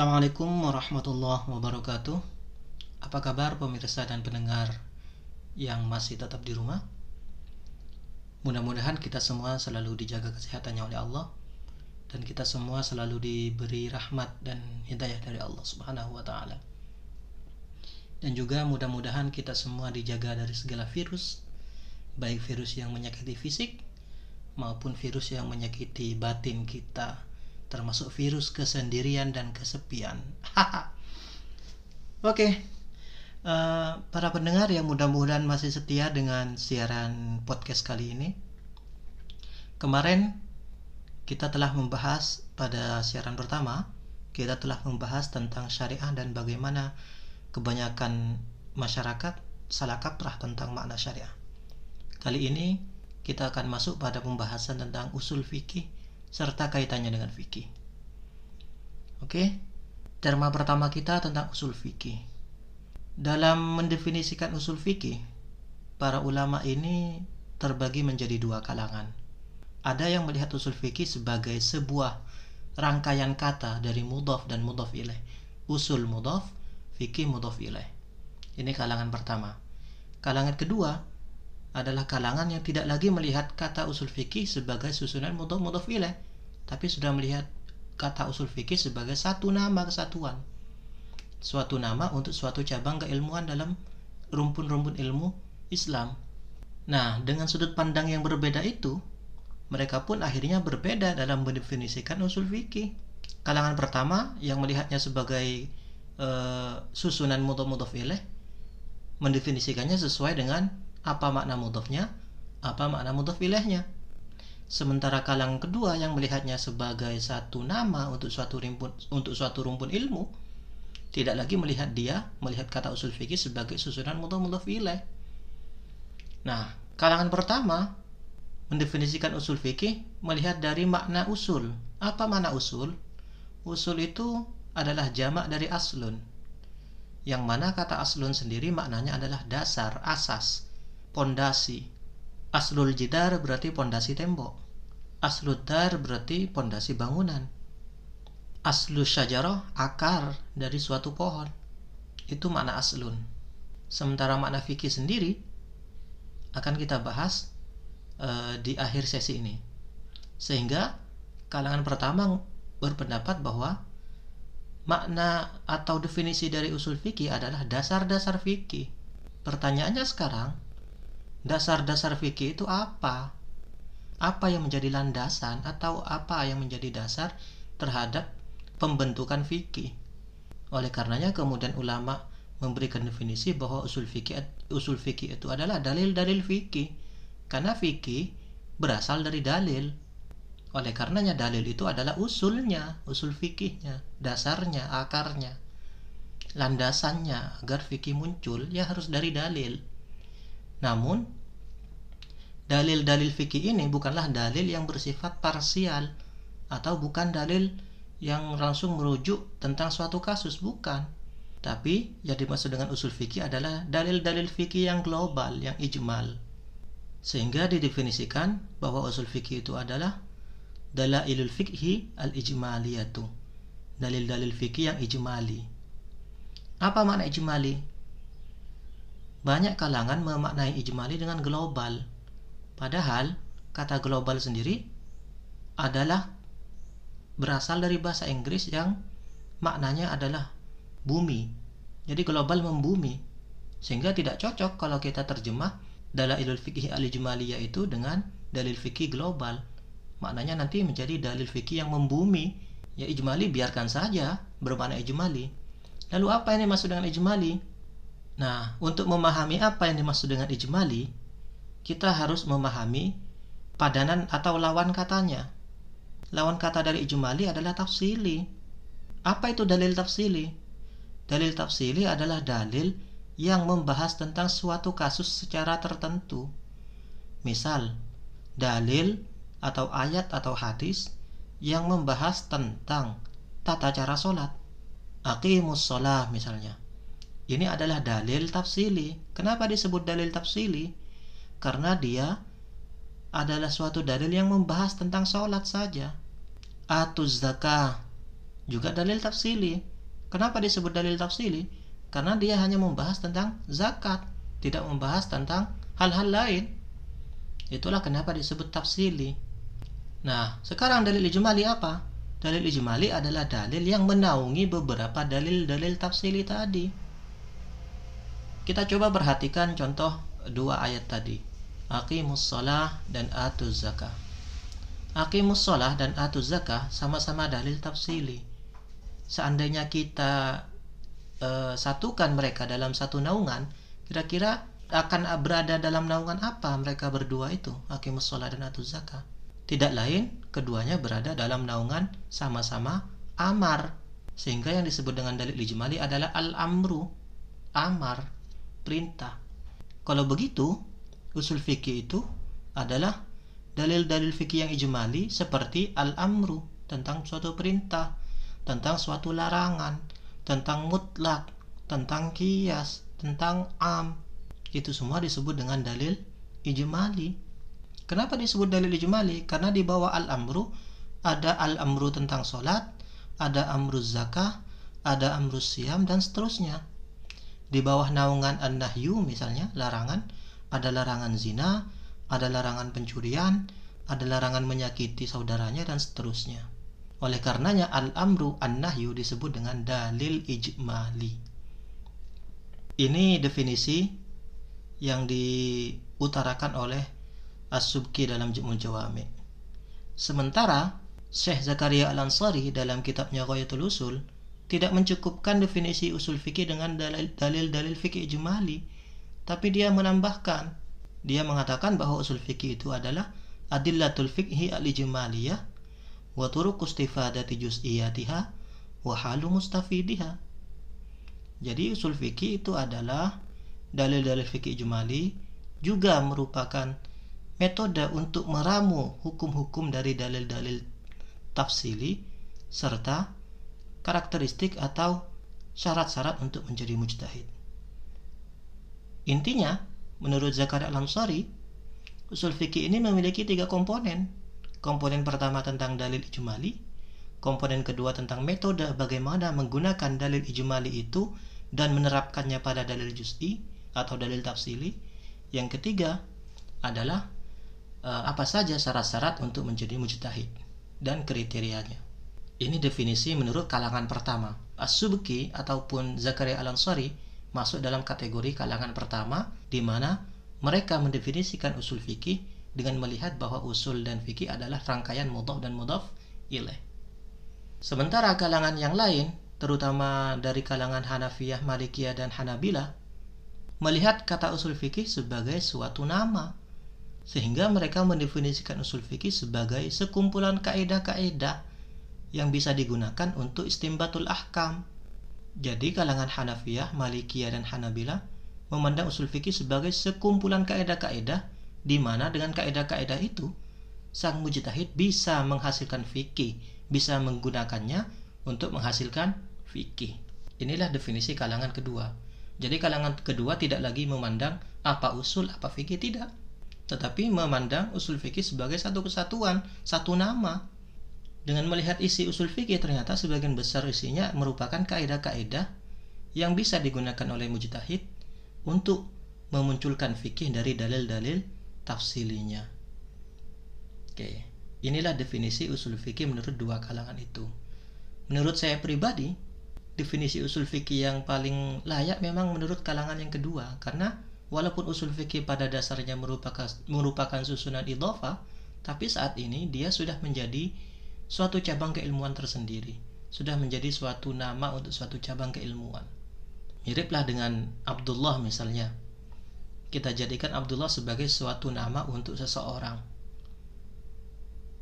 Assalamualaikum warahmatullahi wabarakatuh. Apa kabar pemirsa dan pendengar yang masih tetap di rumah? Mudah-mudahan kita semua selalu dijaga kesehatannya oleh Allah dan kita semua selalu diberi rahmat dan hidayah dari Allah Subhanahu wa taala. Dan juga mudah-mudahan kita semua dijaga dari segala virus, baik virus yang menyakiti fisik maupun virus yang menyakiti batin kita termasuk virus kesendirian dan kesepian. Oke, okay. uh, eh, para pendengar yang mudah-mudahan masih setia dengan siaran podcast kali ini. Kemarin kita telah membahas pada siaran pertama, kita telah membahas tentang syariah dan bagaimana kebanyakan masyarakat salah kaprah tentang makna syariah. Kali ini kita akan masuk pada pembahasan tentang usul fikih serta kaitannya dengan fikih. Oke, terma pertama kita tentang usul fikih. Dalam mendefinisikan usul fikih, para ulama ini terbagi menjadi dua kalangan. Ada yang melihat usul fikih sebagai sebuah rangkaian kata dari mudhaf dan mudhaf ilaih. Usul mudhaf, fikih mudhaf ilaih. Ini kalangan pertama. Kalangan kedua adalah kalangan yang tidak lagi melihat kata usul fikih sebagai susunan mudhaf mudhaf ilaih, tapi sudah melihat kata usul fikih sebagai satu nama kesatuan. Suatu nama untuk suatu cabang keilmuan dalam rumpun-rumpun ilmu Islam. Nah, dengan sudut pandang yang berbeda itu, mereka pun akhirnya berbeda dalam mendefinisikan usul fikih. Kalangan pertama yang melihatnya sebagai uh, susunan mudhaf mudhaf ilaih mendefinisikannya sesuai dengan apa makna mudhafnya, apa makna mudhaf ilaihnya. Sementara kalang kedua yang melihatnya sebagai satu nama untuk suatu rumpun untuk suatu rumpun ilmu, tidak lagi melihat dia melihat kata usul fikih sebagai susunan mudhaf mudhaf ilaih. Nah, kalangan pertama mendefinisikan usul fikih melihat dari makna usul. Apa makna usul? Usul itu adalah jamak dari aslun. Yang mana kata aslun sendiri maknanya adalah dasar, asas pondasi. Aslul jidar berarti pondasi tembok. Aslul dar berarti pondasi bangunan. Aslul syajarah akar dari suatu pohon. Itu makna aslun. Sementara makna fikih sendiri akan kita bahas uh, di akhir sesi ini. Sehingga kalangan pertama berpendapat bahwa makna atau definisi dari usul fikih adalah dasar-dasar fikih. Pertanyaannya sekarang, dasar-dasar fikih itu apa? Apa yang menjadi landasan atau apa yang menjadi dasar terhadap pembentukan fikih? Oleh karenanya kemudian ulama memberikan definisi bahwa usul fikih usul fikih itu adalah dalil-dalil fikih. Karena fikih berasal dari dalil. Oleh karenanya dalil itu adalah usulnya, usul fikihnya, dasarnya, akarnya, landasannya agar fikih muncul ya harus dari dalil. Namun, dalil-dalil fikih ini bukanlah dalil yang bersifat parsial atau bukan dalil yang langsung merujuk tentang suatu kasus, bukan. Tapi yang dimaksud dengan usul fikih adalah dalil-dalil fikih yang global, yang ijmal. Sehingga didefinisikan bahwa usul fikih itu adalah dalailul fikhi al-ijmaliyatu. Dalil-dalil fikih yang ijmali. Apa makna ijmali? Banyak kalangan memaknai ijmali dengan global. Padahal kata global sendiri adalah berasal dari bahasa Inggris yang maknanya adalah bumi. Jadi global membumi. Sehingga tidak cocok kalau kita terjemah dalailul fikih al-ijmaliyah itu dengan dalil fikih global. Maknanya nanti menjadi dalil fikih yang membumi. Ya ijmali biarkan saja bermakna ijmali. Lalu apa ini maksud dengan ijmali? Nah, untuk memahami apa yang dimaksud dengan ijmali, kita harus memahami padanan atau lawan katanya. Lawan kata dari ijmali adalah tafsili. Apa itu dalil tafsili? Dalil tafsili adalah dalil yang membahas tentang suatu kasus secara tertentu. Misal, dalil atau ayat atau hadis yang membahas tentang tata cara sholat. Aqimus sholah misalnya ini adalah dalil tafsili. Kenapa disebut dalil tafsili? Karena dia adalah suatu dalil yang membahas tentang sholat saja. Atuz zakah. juga dalil tafsili. Kenapa disebut dalil tafsili? Karena dia hanya membahas tentang zakat, tidak membahas tentang hal-hal lain. Itulah kenapa disebut tafsili. Nah, sekarang dalil ijmali apa? Dalil ijmali adalah dalil yang menaungi beberapa dalil-dalil tafsili tadi. Kita coba perhatikan contoh dua ayat tadi. Aqimus shalah dan atuz zakah. Aqimus shalah dan atuz zakah sama-sama dalil tafsili seandainya kita uh, satukan mereka dalam satu naungan, kira-kira akan berada dalam naungan apa mereka berdua itu, Hakimus Sholat dan Atuz Zakah? Tidak lain, keduanya berada dalam naungan sama-sama amar. Sehingga yang disebut dengan dalil ijmali adalah al-amru, amar, perintah. Kalau begitu, usul fikih itu adalah dalil-dalil fikih yang ijmali seperti al-amru tentang suatu perintah, tentang suatu larangan, tentang mutlak, tentang kias, tentang am. Itu semua disebut dengan dalil ijmali. Kenapa disebut dalil ijmali? Karena di bawah al-amru ada al-amru tentang sholat, ada amru zakah, ada amru siam, dan seterusnya. Di bawah naungan an-nahyu misalnya, larangan, ada larangan zina, ada larangan pencurian, ada larangan menyakiti saudaranya, dan seterusnya. Oleh karenanya al-amru an-nahyu disebut dengan dalil ijmali. Ini definisi yang diutarakan oleh As-Subki dalam Jum'ul Jawami. Sementara Syekh Zakaria Al-Ansari dalam kitabnya Ghayatul Usul tidak mencukupkan definisi usul fikih dengan dalil-dalil fikih ijmali, tapi dia menambahkan, dia mengatakan bahwa usul fikih itu adalah adillatul fikhi al-ijmaliyah wa turuq istifadati juz'iyatiha wa halu mustafidiha. Jadi usul fikih itu adalah dalil-dalil fikih jumali juga merupakan metode untuk meramu hukum-hukum dari dalil-dalil tafsili serta karakteristik atau syarat-syarat untuk menjadi mujtahid. Intinya, menurut Zakaria Al-Ansari, usul fikih ini memiliki tiga komponen, Komponen pertama tentang dalil ijmali, komponen kedua tentang metode bagaimana menggunakan dalil ijmali itu dan menerapkannya pada dalil juz'i atau dalil tafsili. Yang ketiga adalah uh, apa saja syarat-syarat untuk menjadi mujtahid dan kriterianya. Ini definisi menurut kalangan pertama. As-Subki ataupun Zakaria Al-Ansari masuk dalam kategori kalangan pertama di mana mereka mendefinisikan usul fikih dengan melihat bahwa usul dan fikih adalah rangkaian mudhaf dan mudhaf ilaih. Sementara kalangan yang lain, terutama dari kalangan Hanafiyah, Malikiyah, dan Hanabila, melihat kata usul fikih sebagai suatu nama, sehingga mereka mendefinisikan usul fikih sebagai sekumpulan kaedah-kaedah yang bisa digunakan untuk istimbatul ahkam. Jadi kalangan Hanafiyah, Malikiyah, dan Hanabila memandang usul fikih sebagai sekumpulan kaedah-kaedah di mana dengan kaidah-kaidah itu sang mujtahid bisa menghasilkan fikih, bisa menggunakannya untuk menghasilkan fikih. Inilah definisi kalangan kedua. Jadi kalangan kedua tidak lagi memandang apa usul, apa fikih tidak, tetapi memandang usul fikih sebagai satu kesatuan, satu nama. Dengan melihat isi usul fikih ternyata sebagian besar isinya merupakan kaidah-kaidah yang bisa digunakan oleh mujtahid untuk memunculkan fikih dari dalil-dalil tafsilinya. Oke, inilah definisi usul fikih menurut dua kalangan itu. Menurut saya pribadi, definisi usul fikih yang paling layak memang menurut kalangan yang kedua karena walaupun usul fikih pada dasarnya merupakan merupakan susunan idhofa, tapi saat ini dia sudah menjadi suatu cabang keilmuan tersendiri, sudah menjadi suatu nama untuk suatu cabang keilmuan. Miriplah dengan Abdullah misalnya, kita jadikan Abdullah sebagai suatu nama untuk seseorang.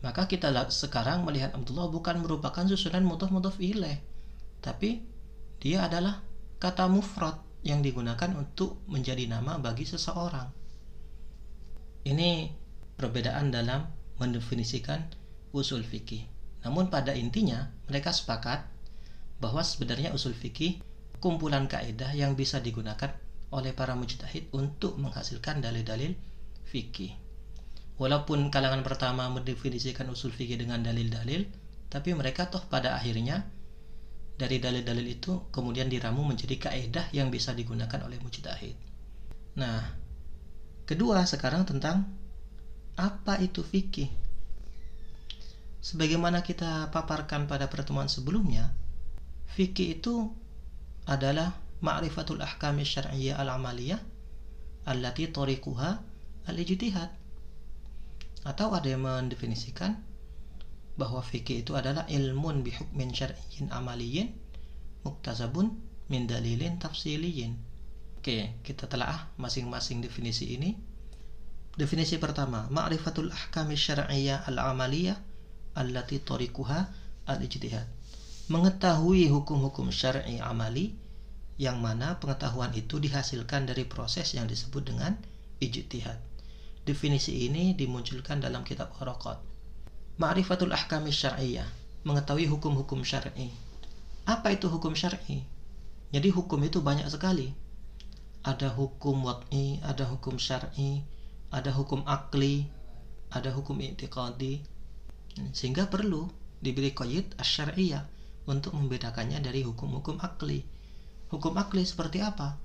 Maka kita sekarang melihat Abdullah bukan merupakan susunan mudhaf-mudhaf ilaih, tapi dia adalah kata mufrad yang digunakan untuk menjadi nama bagi seseorang. Ini perbedaan dalam mendefinisikan usul fikih. Namun pada intinya mereka sepakat bahwa sebenarnya usul fikih kumpulan kaidah yang bisa digunakan oleh para mujtahid untuk menghasilkan dalil-dalil fikih. Walaupun kalangan pertama mendefinisikan usul fikih dengan dalil-dalil, tapi mereka toh pada akhirnya dari dalil-dalil itu kemudian diramu menjadi kaedah yang bisa digunakan oleh mujtahid. Nah, kedua sekarang tentang apa itu fikih. Sebagaimana kita paparkan pada pertemuan sebelumnya, fikih itu adalah ma'rifatul ahkam syar'iyyah al-amaliyah allati tariquha al-ijtihad. Atau ada yang mendefinisikan bahwa fikih itu adalah ilmun bihukmin syar'iyyin amaliyin muktasabun min dalilin tafsiliyin. Oke, kita telah masing-masing definisi ini. Definisi pertama, ma'rifatul ahkam syar'iyyah al-amaliyah allati tariquha al-ijtihad. Mengetahui hukum-hukum syar'i amali yang mana pengetahuan itu dihasilkan dari proses yang disebut dengan ijtihad. Definisi ini dimunculkan dalam kitab Haraqat. Ma'rifatul ahkami syar'iyyah, mengetahui hukum-hukum syar'i. Apa itu hukum syar'i? Jadi hukum itu banyak sekali. Ada hukum wad'i, ada hukum syar'i, ada hukum akli, ada hukum i'tiqadi. Sehingga perlu diberi qayyid asy-syar'iyyah untuk membedakannya dari hukum-hukum akli. Hukum akli seperti apa?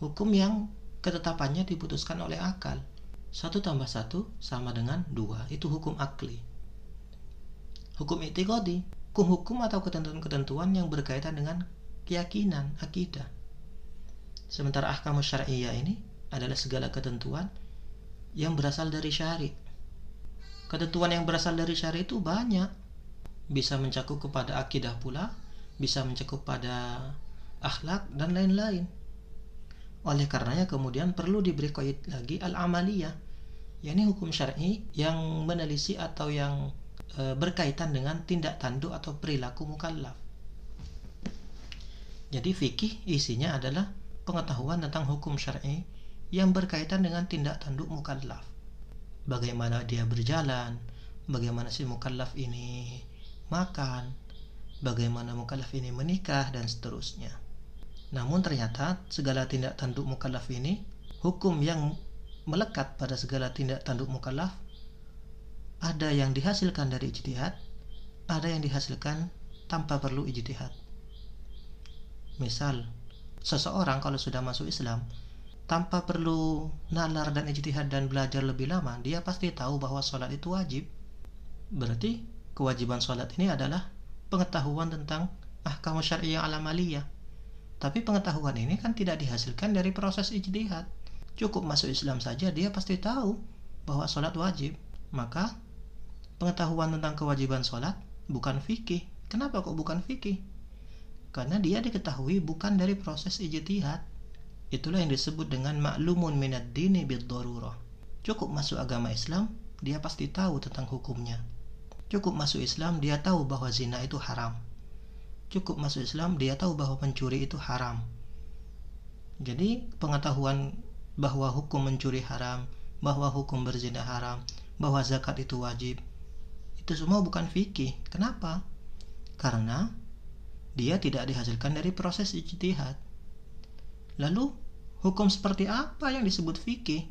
Hukum yang ketetapannya diputuskan oleh akal. Satu tambah satu sama dengan dua. Itu hukum akli. Hukum itikodi. Hukum-hukum atau ketentuan-ketentuan yang berkaitan dengan keyakinan, akidah. Sementara ahkam syariah ini adalah segala ketentuan yang berasal dari syari. Ketentuan yang berasal dari syari itu banyak. Bisa mencakup kepada akidah pula, bisa mencakup pada akhlak dan lain-lain. Oleh karenanya kemudian perlu diberi koid lagi al-amaliyah, yakni hukum syar'i yang menelisik atau yang e, berkaitan dengan tindak tanduk atau perilaku mukallaf. Jadi fikih isinya adalah pengetahuan tentang hukum syar'i yang berkaitan dengan tindak tanduk mukallaf. Bagaimana dia berjalan, bagaimana si mukallaf ini makan, bagaimana mukallaf ini menikah dan seterusnya. Namun ternyata segala tindak tanduk mukallaf ini hukum yang melekat pada segala tindak tanduk mukallaf ada yang dihasilkan dari ijtihad, ada yang dihasilkan tanpa perlu ijtihad. Misal, seseorang kalau sudah masuk Islam tanpa perlu nalar dan ijtihad dan belajar lebih lama, dia pasti tahu bahwa sholat itu wajib. Berarti kewajiban sholat ini adalah pengetahuan tentang ahkam syariah alamaliyah tapi pengetahuan ini kan tidak dihasilkan dari proses ijtihad. Cukup masuk Islam saja dia pasti tahu bahwa sholat wajib. Maka pengetahuan tentang kewajiban sholat bukan fikih. Kenapa kok bukan fikih? Karena dia diketahui bukan dari proses ijtihad. Itulah yang disebut dengan maklumun minad dini bid Cukup masuk agama Islam, dia pasti tahu tentang hukumnya. Cukup masuk Islam, dia tahu bahwa zina itu haram. Cukup masuk Islam dia tahu bahwa mencuri itu haram. Jadi pengetahuan bahwa hukum mencuri haram bahwa hukum berzina haram bahwa zakat itu wajib itu semua bukan fikih. Kenapa? Karena dia tidak dihasilkan dari proses ijtihad lalu hukum seperti apa yang disebut fikih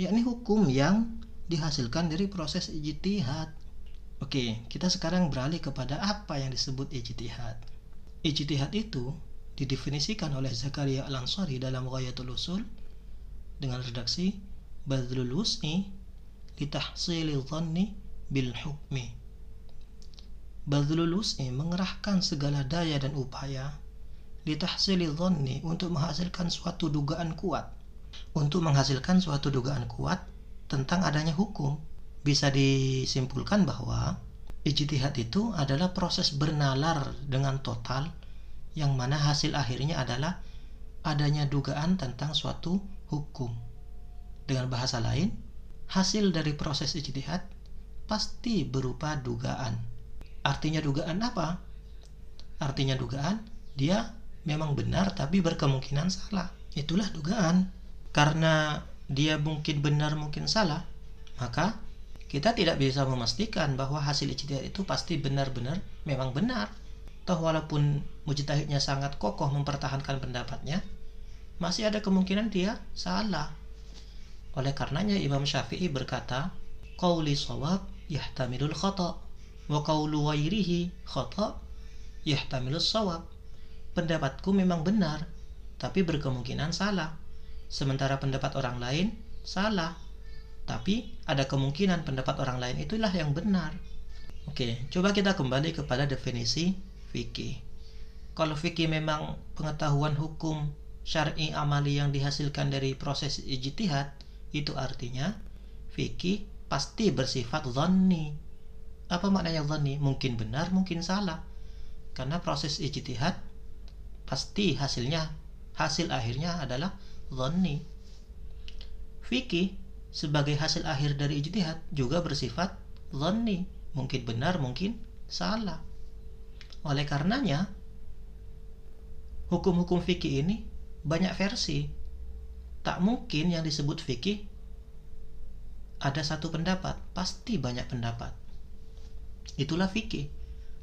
yakni hukum yang dihasilkan dari proses ijtihad Oke, kita sekarang beralih kepada apa yang disebut ijtihad. Ijtihad itu didefinisikan oleh Zakaria Al-Ansari dalam Ghayatul Usul dengan redaksi badlul wus'i litahsili dhanni bil hukmi. Badlul wus'i mengerahkan segala daya dan upaya litahsili dhanni untuk menghasilkan suatu dugaan kuat. Untuk menghasilkan suatu dugaan kuat tentang adanya hukum bisa disimpulkan bahwa ijtihad itu adalah proses bernalar dengan total yang mana hasil akhirnya adalah adanya dugaan tentang suatu hukum. Dengan bahasa lain, hasil dari proses ijtihad pasti berupa dugaan. Artinya dugaan apa? Artinya dugaan dia memang benar tapi berkemungkinan salah. Itulah dugaan. Karena dia mungkin benar mungkin salah, maka kita tidak bisa memastikan bahwa hasil ijtihad itu pasti benar-benar memang benar. Toh walaupun mujtahidnya sangat kokoh mempertahankan pendapatnya, masih ada kemungkinan dia salah. Oleh karenanya Imam Syafi'i berkata, "Qauli shawab yahtamilul khata wa qaulu ghairihi khata yahtamilus sawab. Pendapatku memang benar, tapi berkemungkinan salah. Sementara pendapat orang lain salah, tapi ada kemungkinan pendapat orang lain itulah yang benar. Oke, coba kita kembali kepada definisi fikih. Kalau fikih memang pengetahuan hukum syar'i amali yang dihasilkan dari proses ijtihad, itu artinya fikih pasti bersifat zanni. Apa maknanya zanni? Mungkin benar, mungkin salah. Karena proses ijtihad pasti hasilnya hasil akhirnya adalah zanni. Fikih sebagai hasil akhir dari ijtihad juga bersifat zanni mungkin benar, mungkin salah. Oleh karenanya, hukum-hukum fikih ini banyak versi. Tak mungkin yang disebut fikih ada satu pendapat, pasti banyak pendapat. Itulah fikih.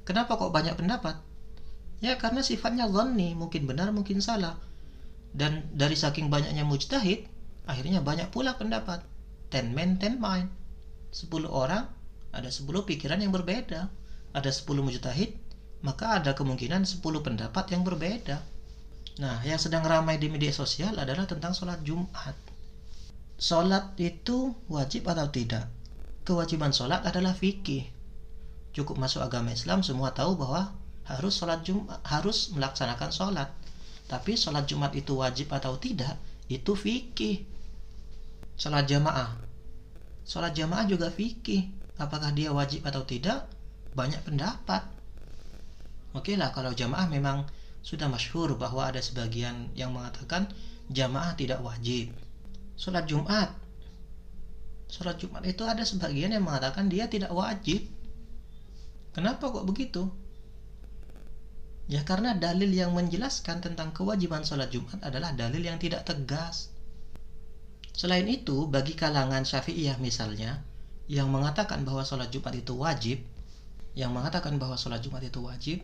Kenapa kok banyak pendapat? Ya karena sifatnya zonni, mungkin benar, mungkin salah. Dan dari saking banyaknya mujtahid, akhirnya banyak pula pendapat. Ten men, ten mind. Sepuluh orang ada 10 pikiran yang berbeda ada 10 mujtahid maka ada kemungkinan 10 pendapat yang berbeda nah yang sedang ramai di media sosial adalah tentang sholat Jumat sholat itu wajib atau tidak kewajiban sholat adalah fikih cukup masuk agama Islam semua tahu bahwa harus sholat Jumat harus melaksanakan sholat. Tapi sholat Jumat itu wajib atau tidak itu fikih. Sholat jamaah. Sholat jamaah juga fikih. Apakah dia wajib atau tidak? Banyak pendapat. Oke lah kalau jamaah memang sudah masyhur bahwa ada sebagian yang mengatakan jamaah tidak wajib. Sholat jumat. Sholat jumat itu ada sebagian yang mengatakan dia tidak wajib. Kenapa kok begitu ya karena dalil yang menjelaskan tentang kewajiban sholat jumat adalah dalil yang tidak tegas Selain itu, bagi kalangan Syafi'iyah misalnya, yang mengatakan bahwa sholat Jumat itu wajib, yang mengatakan bahwa sholat Jumat itu wajib,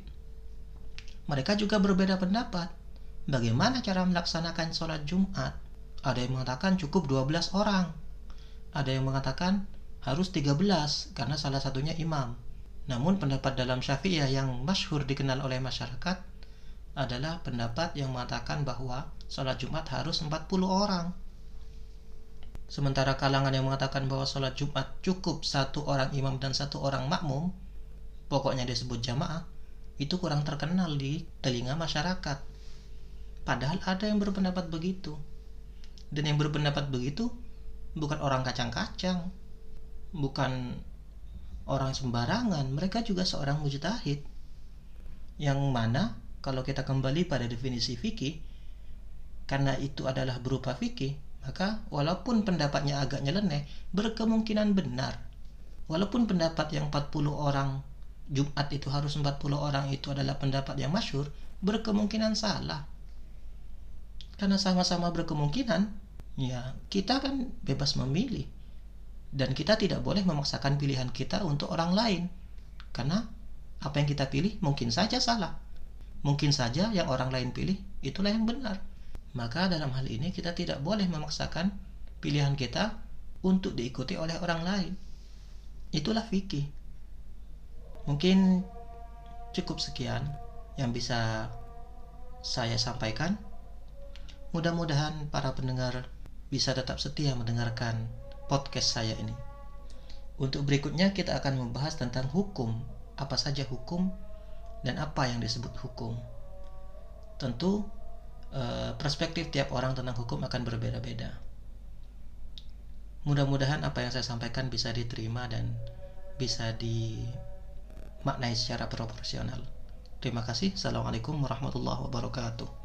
mereka juga berbeda pendapat. Bagaimana cara melaksanakan sholat Jumat? Ada yang mengatakan cukup 12 orang. Ada yang mengatakan harus 13 karena salah satunya imam. Namun pendapat dalam Syafi'iyah yang masyhur dikenal oleh masyarakat adalah pendapat yang mengatakan bahwa sholat Jumat harus 40 orang. Sementara kalangan yang mengatakan bahwa sholat Jumat cukup satu orang imam dan satu orang makmum, pokoknya disebut jamaah, itu kurang terkenal di telinga masyarakat. Padahal ada yang berpendapat begitu. Dan yang berpendapat begitu bukan orang kacang-kacang, bukan orang sembarangan, mereka juga seorang mujtahid. Yang mana kalau kita kembali pada definisi fikih, karena itu adalah berupa fikih, maka walaupun pendapatnya agak nyeleneh, berkemungkinan benar. Walaupun pendapat yang 40 orang Jumat itu harus 40 orang itu adalah pendapat yang masyur, berkemungkinan salah. Karena sama-sama berkemungkinan, ya kita kan bebas memilih. Dan kita tidak boleh memaksakan pilihan kita untuk orang lain. Karena apa yang kita pilih mungkin saja salah. Mungkin saja yang orang lain pilih itulah yang benar maka dalam hal ini kita tidak boleh memaksakan pilihan kita untuk diikuti oleh orang lain. Itulah fikih. Mungkin cukup sekian yang bisa saya sampaikan. Mudah-mudahan para pendengar bisa tetap setia mendengarkan podcast saya ini. Untuk berikutnya kita akan membahas tentang hukum, apa saja hukum dan apa yang disebut hukum. Tentu Eh, perspektif tiap orang tentang hukum akan berbeda-beda. Mudah-mudahan apa yang saya sampaikan bisa diterima dan bisa dimaknai secara proporsional. Terima kasih. Assalamualaikum warahmatullahi wabarakatuh.